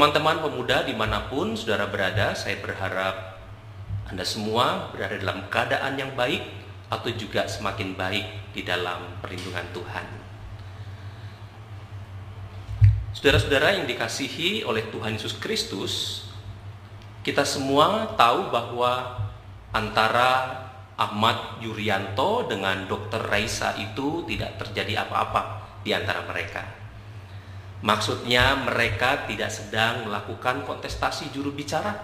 teman-teman pemuda di mana pun saudara berada, saya berharap Anda semua berada dalam keadaan yang baik atau juga semakin baik di dalam perlindungan Tuhan. Saudara-saudara yang dikasihi oleh Tuhan Yesus Kristus, kita semua tahu bahwa antara Ahmad Yuryanto dengan Dr. Raisa itu tidak terjadi apa-apa di antara mereka. Maksudnya mereka tidak sedang melakukan kontestasi juru bicara.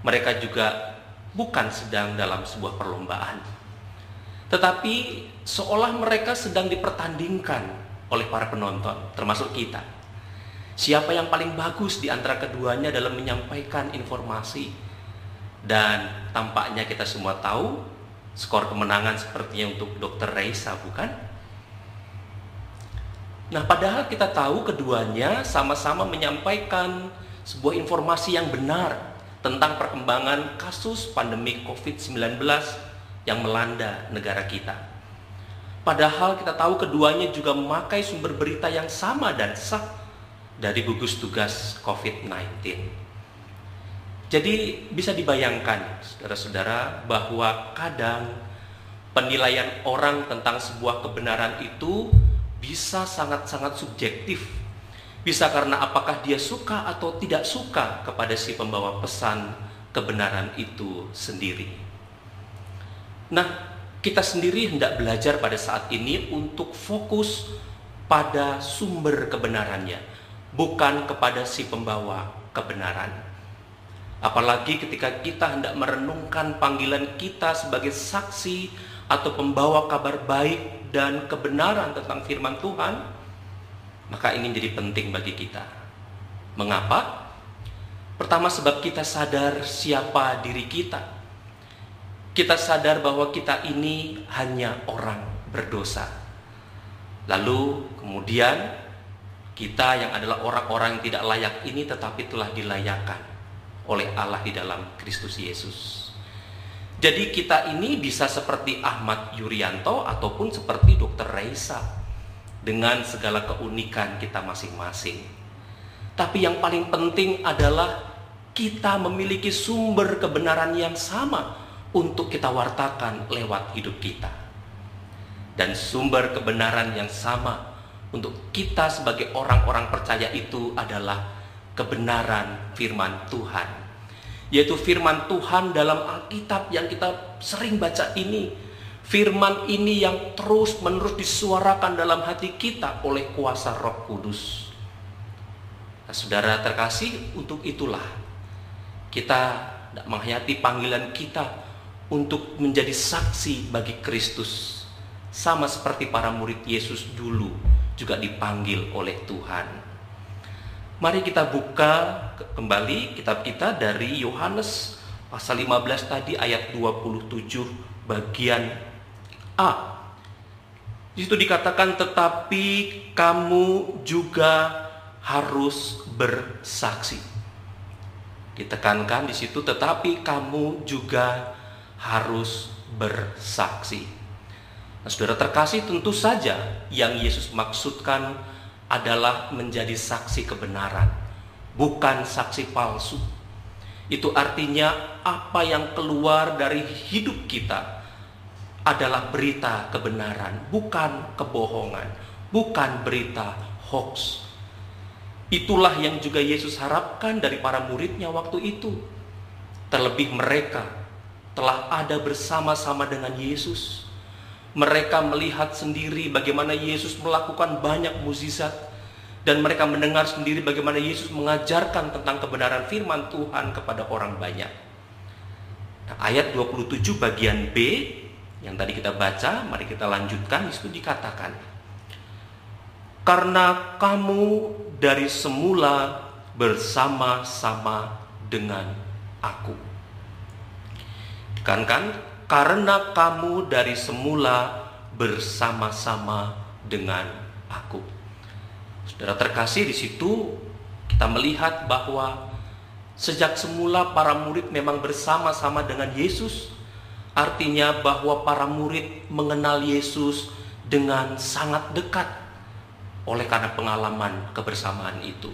Mereka juga bukan sedang dalam sebuah perlombaan. Tetapi seolah mereka sedang dipertandingkan oleh para penonton, termasuk kita. Siapa yang paling bagus di antara keduanya dalam menyampaikan informasi. Dan tampaknya kita semua tahu skor kemenangan sepertinya untuk Dr. Reisa, bukan? Nah, padahal kita tahu keduanya sama-sama menyampaikan sebuah informasi yang benar tentang perkembangan kasus pandemi COVID-19 yang melanda negara kita. Padahal kita tahu keduanya juga memakai sumber berita yang sama dan sah dari gugus tugas COVID-19. Jadi bisa dibayangkan saudara-saudara bahwa kadang penilaian orang tentang sebuah kebenaran itu bisa sangat-sangat subjektif. Bisa karena apakah dia suka atau tidak suka kepada si pembawa pesan kebenaran itu sendiri. Nah, kita sendiri hendak belajar pada saat ini untuk fokus pada sumber kebenarannya, bukan kepada si pembawa kebenaran. Apalagi ketika kita hendak merenungkan panggilan kita sebagai saksi atau pembawa kabar baik dan kebenaran tentang firman Tuhan, maka ini menjadi penting bagi kita. Mengapa? Pertama sebab kita sadar siapa diri kita. Kita sadar bahwa kita ini hanya orang berdosa. Lalu kemudian kita yang adalah orang-orang yang tidak layak ini tetapi telah dilayakkan oleh Allah di dalam Kristus Yesus. Jadi kita ini bisa seperti Ahmad Yuryanto ataupun seperti Dr. Reisa dengan segala keunikan kita masing-masing. Tapi yang paling penting adalah kita memiliki sumber kebenaran yang sama untuk kita wartakan lewat hidup kita. Dan sumber kebenaran yang sama untuk kita sebagai orang-orang percaya itu adalah kebenaran firman Tuhan yaitu firman Tuhan dalam Alkitab yang kita sering baca ini. Firman ini yang terus-menerus disuarakan dalam hati kita oleh kuasa Roh Kudus. Nah, saudara terkasih, untuk itulah kita menghayati panggilan kita untuk menjadi saksi bagi Kristus. Sama seperti para murid Yesus dulu juga dipanggil oleh Tuhan. Mari kita buka kembali kitab kita dari Yohanes pasal 15 tadi ayat 27 bagian A. Di situ dikatakan tetapi kamu juga harus bersaksi. Ditekankan di situ tetapi kamu juga harus bersaksi. Nah, saudara terkasih tentu saja yang Yesus maksudkan adalah menjadi saksi kebenaran, bukan saksi palsu. Itu artinya apa yang keluar dari hidup kita adalah berita kebenaran, bukan kebohongan, bukan berita hoax. Itulah yang juga Yesus harapkan dari para muridnya waktu itu. Terlebih mereka telah ada bersama-sama dengan Yesus mereka melihat sendiri bagaimana Yesus melakukan banyak mukjizat dan mereka mendengar sendiri bagaimana Yesus mengajarkan tentang kebenaran firman Tuhan kepada orang banyak. Nah, ayat 27 bagian B yang tadi kita baca, mari kita lanjutkan itu dikatakan karena kamu dari semula bersama-sama dengan aku. Kan karena kamu dari semula bersama-sama dengan aku. Saudara terkasih di situ kita melihat bahwa sejak semula para murid memang bersama-sama dengan Yesus. Artinya bahwa para murid mengenal Yesus dengan sangat dekat oleh karena pengalaman kebersamaan itu.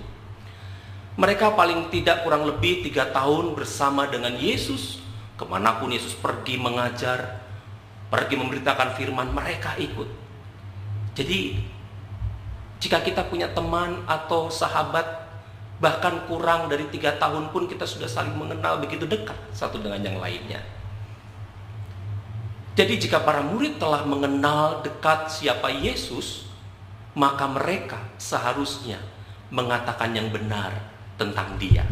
Mereka paling tidak kurang lebih tiga tahun bersama dengan Yesus. Ke mana pun Yesus pergi mengajar, pergi memberitakan firman, mereka ikut. Jadi, jika kita punya teman atau sahabat, bahkan kurang dari tiga tahun pun kita sudah saling mengenal begitu dekat satu dengan yang lainnya. Jadi jika para murid telah mengenal dekat siapa Yesus, maka mereka seharusnya mengatakan yang benar tentang dia.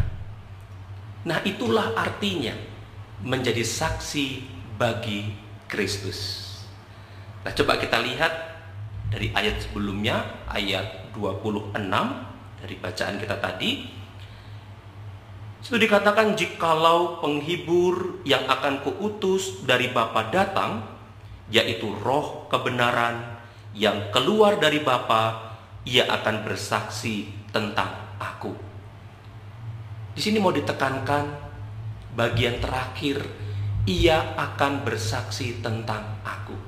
Nah, itulah artinya menjadi saksi bagi Kristus. Nah, coba kita lihat dari ayat sebelumnya, ayat 26 dari bacaan kita tadi. Itu dikatakan jikalau penghibur yang akan kuutus dari Bapa datang, yaitu roh kebenaran yang keluar dari Bapa, ia akan bersaksi tentang aku. Di sini mau ditekankan bagian terakhir, ia akan bersaksi tentang aku.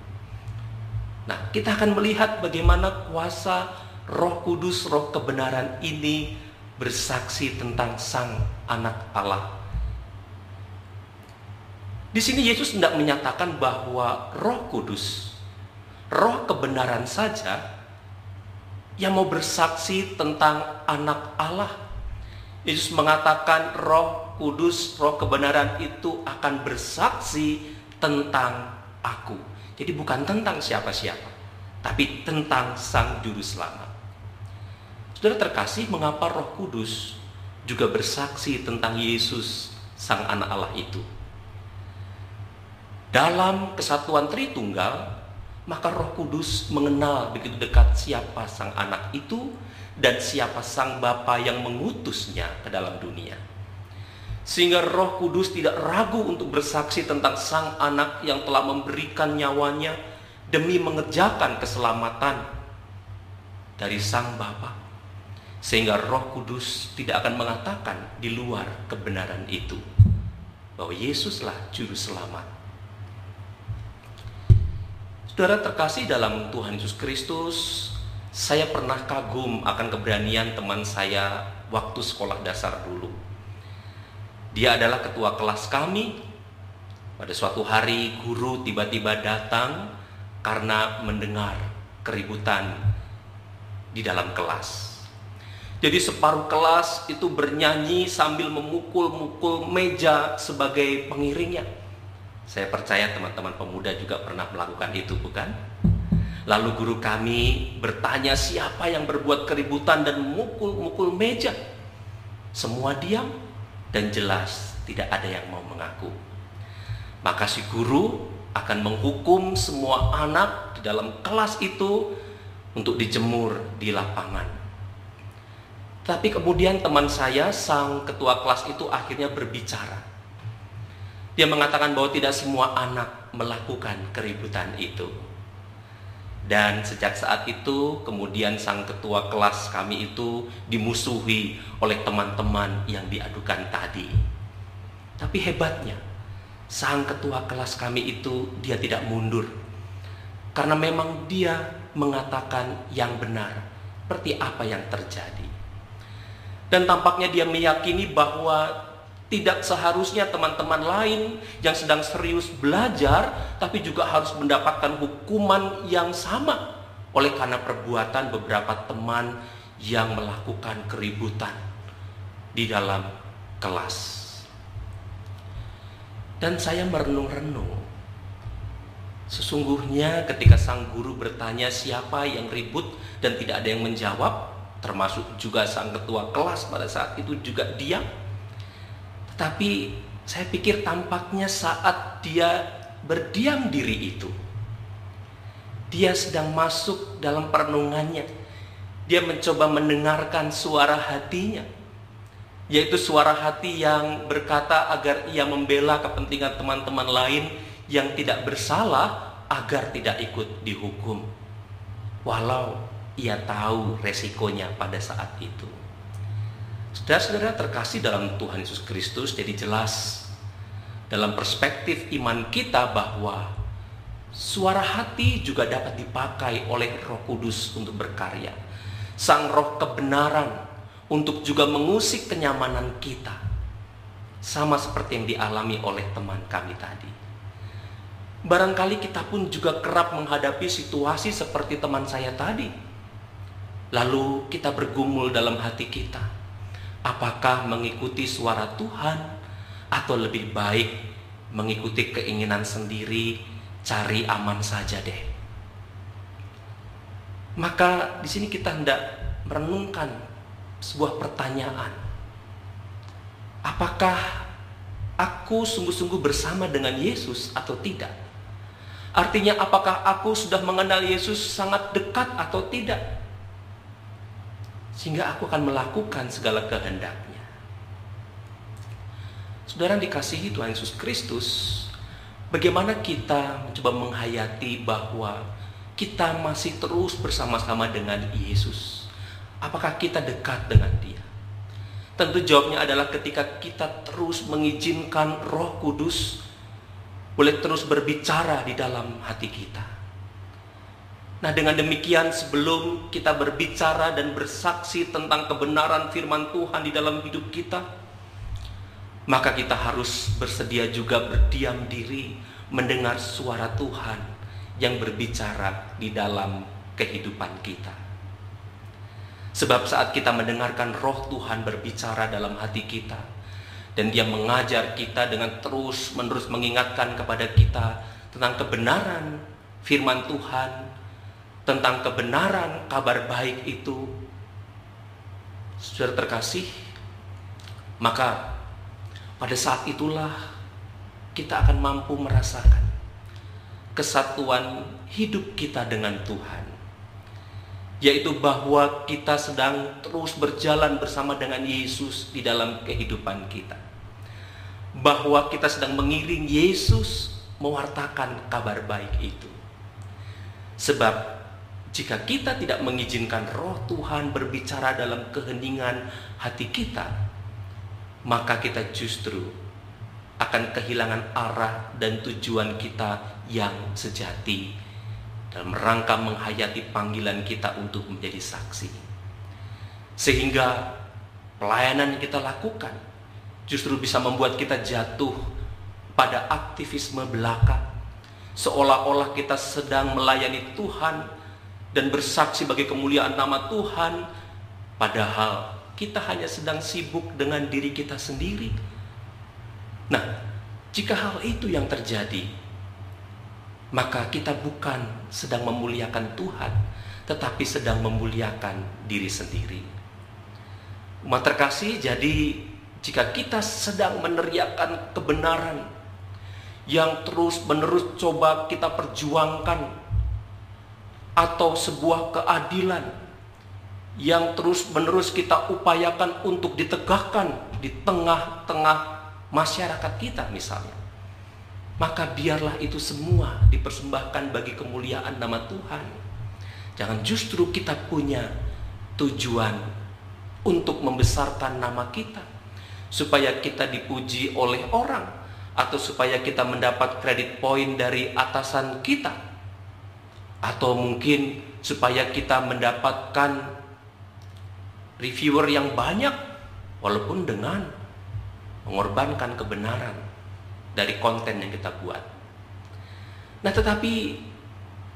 Nah, kita akan melihat bagaimana kuasa Roh Kudus, Roh kebenaran ini bersaksi tentang Sang Anak Allah. Di sini Yesus tidak menyatakan bahwa Roh Kudus, Roh kebenaran saja yang mau bersaksi tentang Anak Allah Yesus mengatakan roh kudus, roh kebenaran itu akan bersaksi tentang aku. Jadi bukan tentang siapa-siapa, tapi tentang sang juru selamat. Saudara terkasih, mengapa roh kudus juga bersaksi tentang Yesus, sang anak Allah itu? Dalam kesatuan Tritunggal, maka roh kudus mengenal begitu dekat siapa sang anak itu dan siapa sang Bapa yang mengutusnya ke dalam dunia. Sehingga Roh Kudus tidak ragu untuk bersaksi tentang sang anak yang telah memberikan nyawanya demi mengerjakan keselamatan dari sang Bapa. Sehingga Roh Kudus tidak akan mengatakan di luar kebenaran itu bahwa Yesuslah juru selamat. Saudara terkasih dalam Tuhan Yesus Kristus, saya pernah kagum akan keberanian teman saya waktu sekolah dasar dulu. Dia adalah ketua kelas kami. Pada suatu hari guru tiba-tiba datang karena mendengar keributan di dalam kelas. Jadi separuh kelas itu bernyanyi sambil memukul-mukul meja sebagai pengiringnya. Saya percaya teman-teman pemuda juga pernah melakukan itu, bukan? Lalu guru kami bertanya siapa yang berbuat keributan dan mukul-mukul meja. Semua diam dan jelas tidak ada yang mau mengaku. Maka si guru akan menghukum semua anak di dalam kelas itu untuk dijemur di lapangan. Tapi kemudian teman saya, sang ketua kelas itu akhirnya berbicara. Dia mengatakan bahwa tidak semua anak melakukan keributan itu. Dan sejak saat itu kemudian sang ketua kelas kami itu dimusuhi oleh teman-teman yang diadukan tadi. Tapi hebatnya, sang ketua kelas kami itu dia tidak mundur. Karena memang dia mengatakan yang benar, seperti apa yang terjadi. Dan tampaknya dia meyakini bahwa tidak seharusnya teman-teman lain yang sedang serius belajar, tapi juga harus mendapatkan hukuman yang sama oleh karena perbuatan beberapa teman yang melakukan keributan di dalam kelas. Dan saya merenung-renung. Sesungguhnya ketika sang guru bertanya siapa yang ribut dan tidak ada yang menjawab, termasuk juga sang ketua kelas pada saat itu juga diam tapi saya pikir tampaknya saat dia berdiam diri itu, dia sedang masuk dalam perenungannya. Dia mencoba mendengarkan suara hatinya, yaitu suara hati yang berkata agar ia membela kepentingan teman-teman lain yang tidak bersalah agar tidak ikut dihukum. Walau ia tahu resikonya pada saat itu. Saudara-saudara terkasih dalam Tuhan Yesus Kristus jadi jelas dalam perspektif iman kita bahwa suara hati juga dapat dipakai oleh Roh Kudus untuk berkarya. Sang Roh kebenaran untuk juga mengusik kenyamanan kita. Sama seperti yang dialami oleh teman kami tadi. Barangkali kita pun juga kerap menghadapi situasi seperti teman saya tadi. Lalu kita bergumul dalam hati kita. Apakah mengikuti suara Tuhan atau lebih baik mengikuti keinginan sendiri, cari aman saja deh. Maka di sini kita hendak merenungkan sebuah pertanyaan. Apakah aku sungguh-sungguh bersama dengan Yesus atau tidak? Artinya apakah aku sudah mengenal Yesus sangat dekat atau tidak? Sehingga aku akan melakukan segala kehendaknya. Saudara dikasihi Tuhan Yesus Kristus, bagaimana kita mencoba menghayati bahwa kita masih terus bersama-sama dengan Yesus? Apakah kita dekat dengan Dia? Tentu jawabnya adalah ketika kita terus mengizinkan Roh Kudus boleh terus berbicara di dalam hati kita. Nah, dengan demikian sebelum kita berbicara dan bersaksi tentang kebenaran firman Tuhan di dalam hidup kita, maka kita harus bersedia juga berdiam diri mendengar suara Tuhan yang berbicara di dalam kehidupan kita. Sebab saat kita mendengarkan roh Tuhan berbicara dalam hati kita, dan dia mengajar kita dengan terus menerus mengingatkan kepada kita tentang kebenaran firman Tuhan, tentang kebenaran kabar baik itu. Saudara terkasih, maka pada saat itulah kita akan mampu merasakan kesatuan hidup kita dengan Tuhan yaitu bahwa kita sedang terus berjalan bersama dengan Yesus di dalam kehidupan kita. Bahwa kita sedang mengiring Yesus mewartakan kabar baik itu. Sebab jika kita tidak mengizinkan roh Tuhan berbicara dalam keheningan hati kita, maka kita justru akan kehilangan arah dan tujuan kita yang sejati dalam rangka menghayati panggilan kita untuk menjadi saksi. Sehingga pelayanan yang kita lakukan justru bisa membuat kita jatuh pada aktivisme belaka. Seolah-olah kita sedang melayani Tuhan dan bersaksi bagi kemuliaan nama Tuhan, padahal kita hanya sedang sibuk dengan diri kita sendiri. Nah, jika hal itu yang terjadi, maka kita bukan sedang memuliakan Tuhan, tetapi sedang memuliakan diri sendiri. Umat terkasih, jadi jika kita sedang meneriakkan kebenaran yang terus-menerus coba kita perjuangkan atau sebuah keadilan yang terus-menerus kita upayakan untuk ditegakkan di tengah-tengah masyarakat kita misalnya maka biarlah itu semua dipersembahkan bagi kemuliaan nama Tuhan. Jangan justru kita punya tujuan untuk membesarkan nama kita, supaya kita dipuji oleh orang, atau supaya kita mendapat kredit poin dari atasan kita, atau mungkin supaya kita mendapatkan reviewer yang banyak, walaupun dengan mengorbankan kebenaran dari konten yang kita buat. Nah, tetapi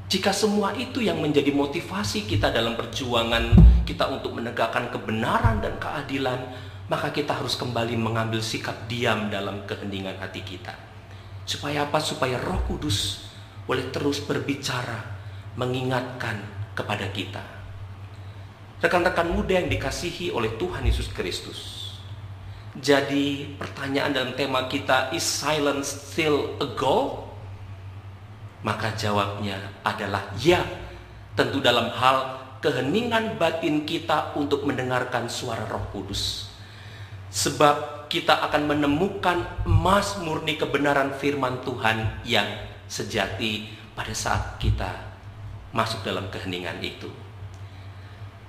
jika semua itu yang menjadi motivasi kita dalam perjuangan kita untuk menegakkan kebenaran dan keadilan, maka kita harus kembali mengambil sikap diam dalam keheningan hati kita. Supaya apa? Supaya Roh Kudus boleh terus berbicara, mengingatkan kepada kita. Rekan-rekan muda yang dikasihi oleh Tuhan Yesus Kristus, jadi pertanyaan dalam tema kita is silence still a goal? Maka jawabnya adalah ya. Tentu dalam hal keheningan batin kita untuk mendengarkan suara Roh Kudus. Sebab kita akan menemukan emas murni kebenaran firman Tuhan yang sejati pada saat kita masuk dalam keheningan itu.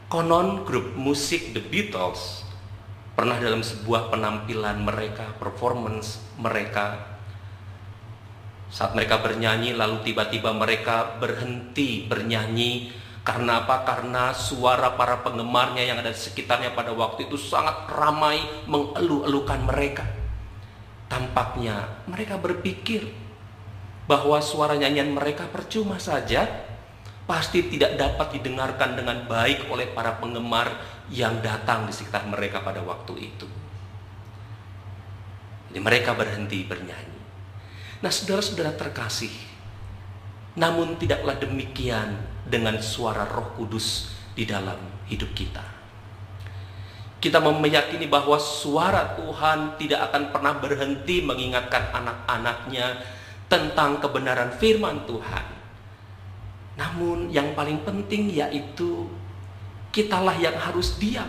Konon grup musik The Beatles Pernah dalam sebuah penampilan mereka, performance mereka, saat mereka bernyanyi lalu tiba-tiba mereka berhenti bernyanyi Karena apa? Karena suara para penggemarnya yang ada di sekitarnya pada waktu itu sangat ramai mengeluh-elukan mereka. Tampaknya mereka berpikir bahwa suara nyanyian mereka percuma saja, pasti tidak dapat didengarkan dengan baik oleh para penggemar yang datang di sekitar mereka pada waktu itu. Jadi mereka berhenti bernyanyi. Nah, saudara-saudara terkasih, namun tidaklah demikian dengan suara Roh Kudus di dalam hidup kita. Kita meyakini bahwa suara Tuhan tidak akan pernah berhenti mengingatkan anak-anaknya tentang kebenaran firman Tuhan. Namun yang paling penting yaitu kitalah yang harus diam.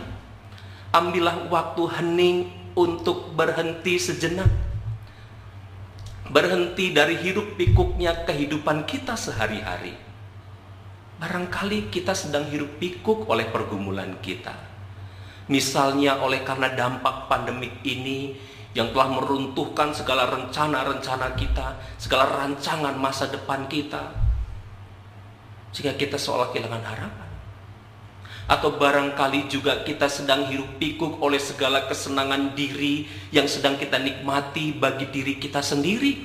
Ambillah waktu hening untuk berhenti sejenak. Berhenti dari hidup pikuknya kehidupan kita sehari-hari Barangkali kita sedang hirup pikuk oleh pergumulan kita. Misalnya oleh karena dampak pandemik ini yang telah meruntuhkan segala rencana-rencana kita, segala rancangan masa depan kita. Sehingga kita seolah kehilangan harapan. Atau barangkali juga kita sedang hirup pikuk oleh segala kesenangan diri yang sedang kita nikmati bagi diri kita sendiri.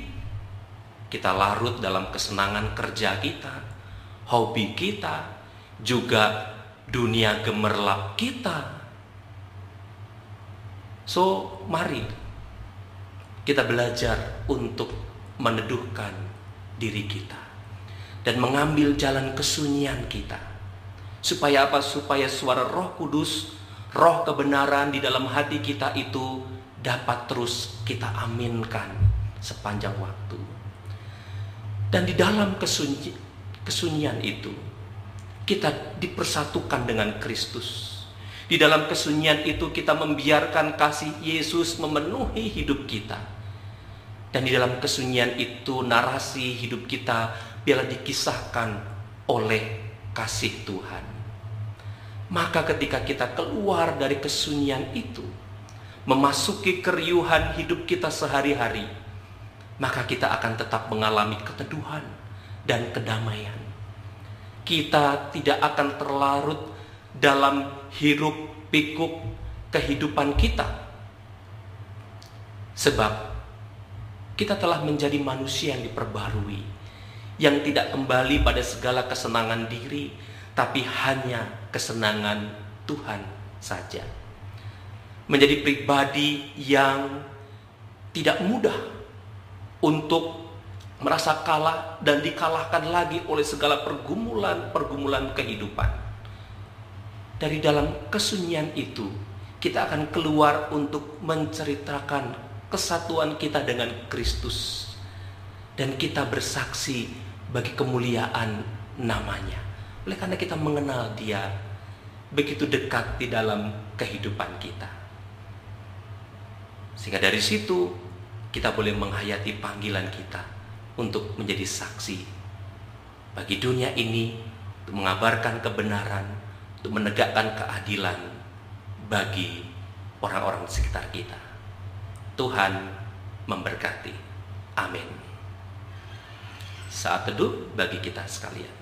Kita larut dalam kesenangan kerja kita, hobi kita, juga dunia gemerlap kita. So, mari kita belajar untuk meneduhkan diri kita dan mengambil jalan kesunyian kita. Supaya apa? Supaya suara Roh Kudus, roh kebenaran di dalam hati kita itu dapat terus kita aminkan sepanjang waktu. Dan di dalam kesunyian kesunyian itu kita dipersatukan dengan Kristus. Di dalam kesunyian itu kita membiarkan kasih Yesus memenuhi hidup kita. Dan di dalam kesunyian itu narasi hidup kita biarlah dikisahkan oleh kasih Tuhan. Maka ketika kita keluar dari kesunyian itu, memasuki keriuhan hidup kita sehari-hari, maka kita akan tetap mengalami keteduhan dan kedamaian. Kita tidak akan terlarut dalam hiruk pikuk kehidupan kita. Sebab kita telah menjadi manusia yang diperbarui, yang tidak kembali pada segala kesenangan diri, tapi hanya kesenangan Tuhan saja. Menjadi pribadi yang tidak mudah untuk merasa kalah dan dikalahkan lagi oleh segala pergumulan-pergumulan kehidupan. Dari dalam kesunyian itu, kita akan keluar untuk menceritakan kesatuan kita dengan Kristus. Dan kita bersaksi bagi kemuliaan namanya. Oleh karena kita mengenal dia begitu dekat di dalam kehidupan kita. Sehingga dari situ kita boleh menghayati panggilan kita untuk menjadi saksi bagi dunia ini, untuk mengabarkan kebenaran, untuk menegakkan keadilan bagi orang-orang sekitar kita. Tuhan memberkati. Amin. Saat teduh bagi kita sekalian.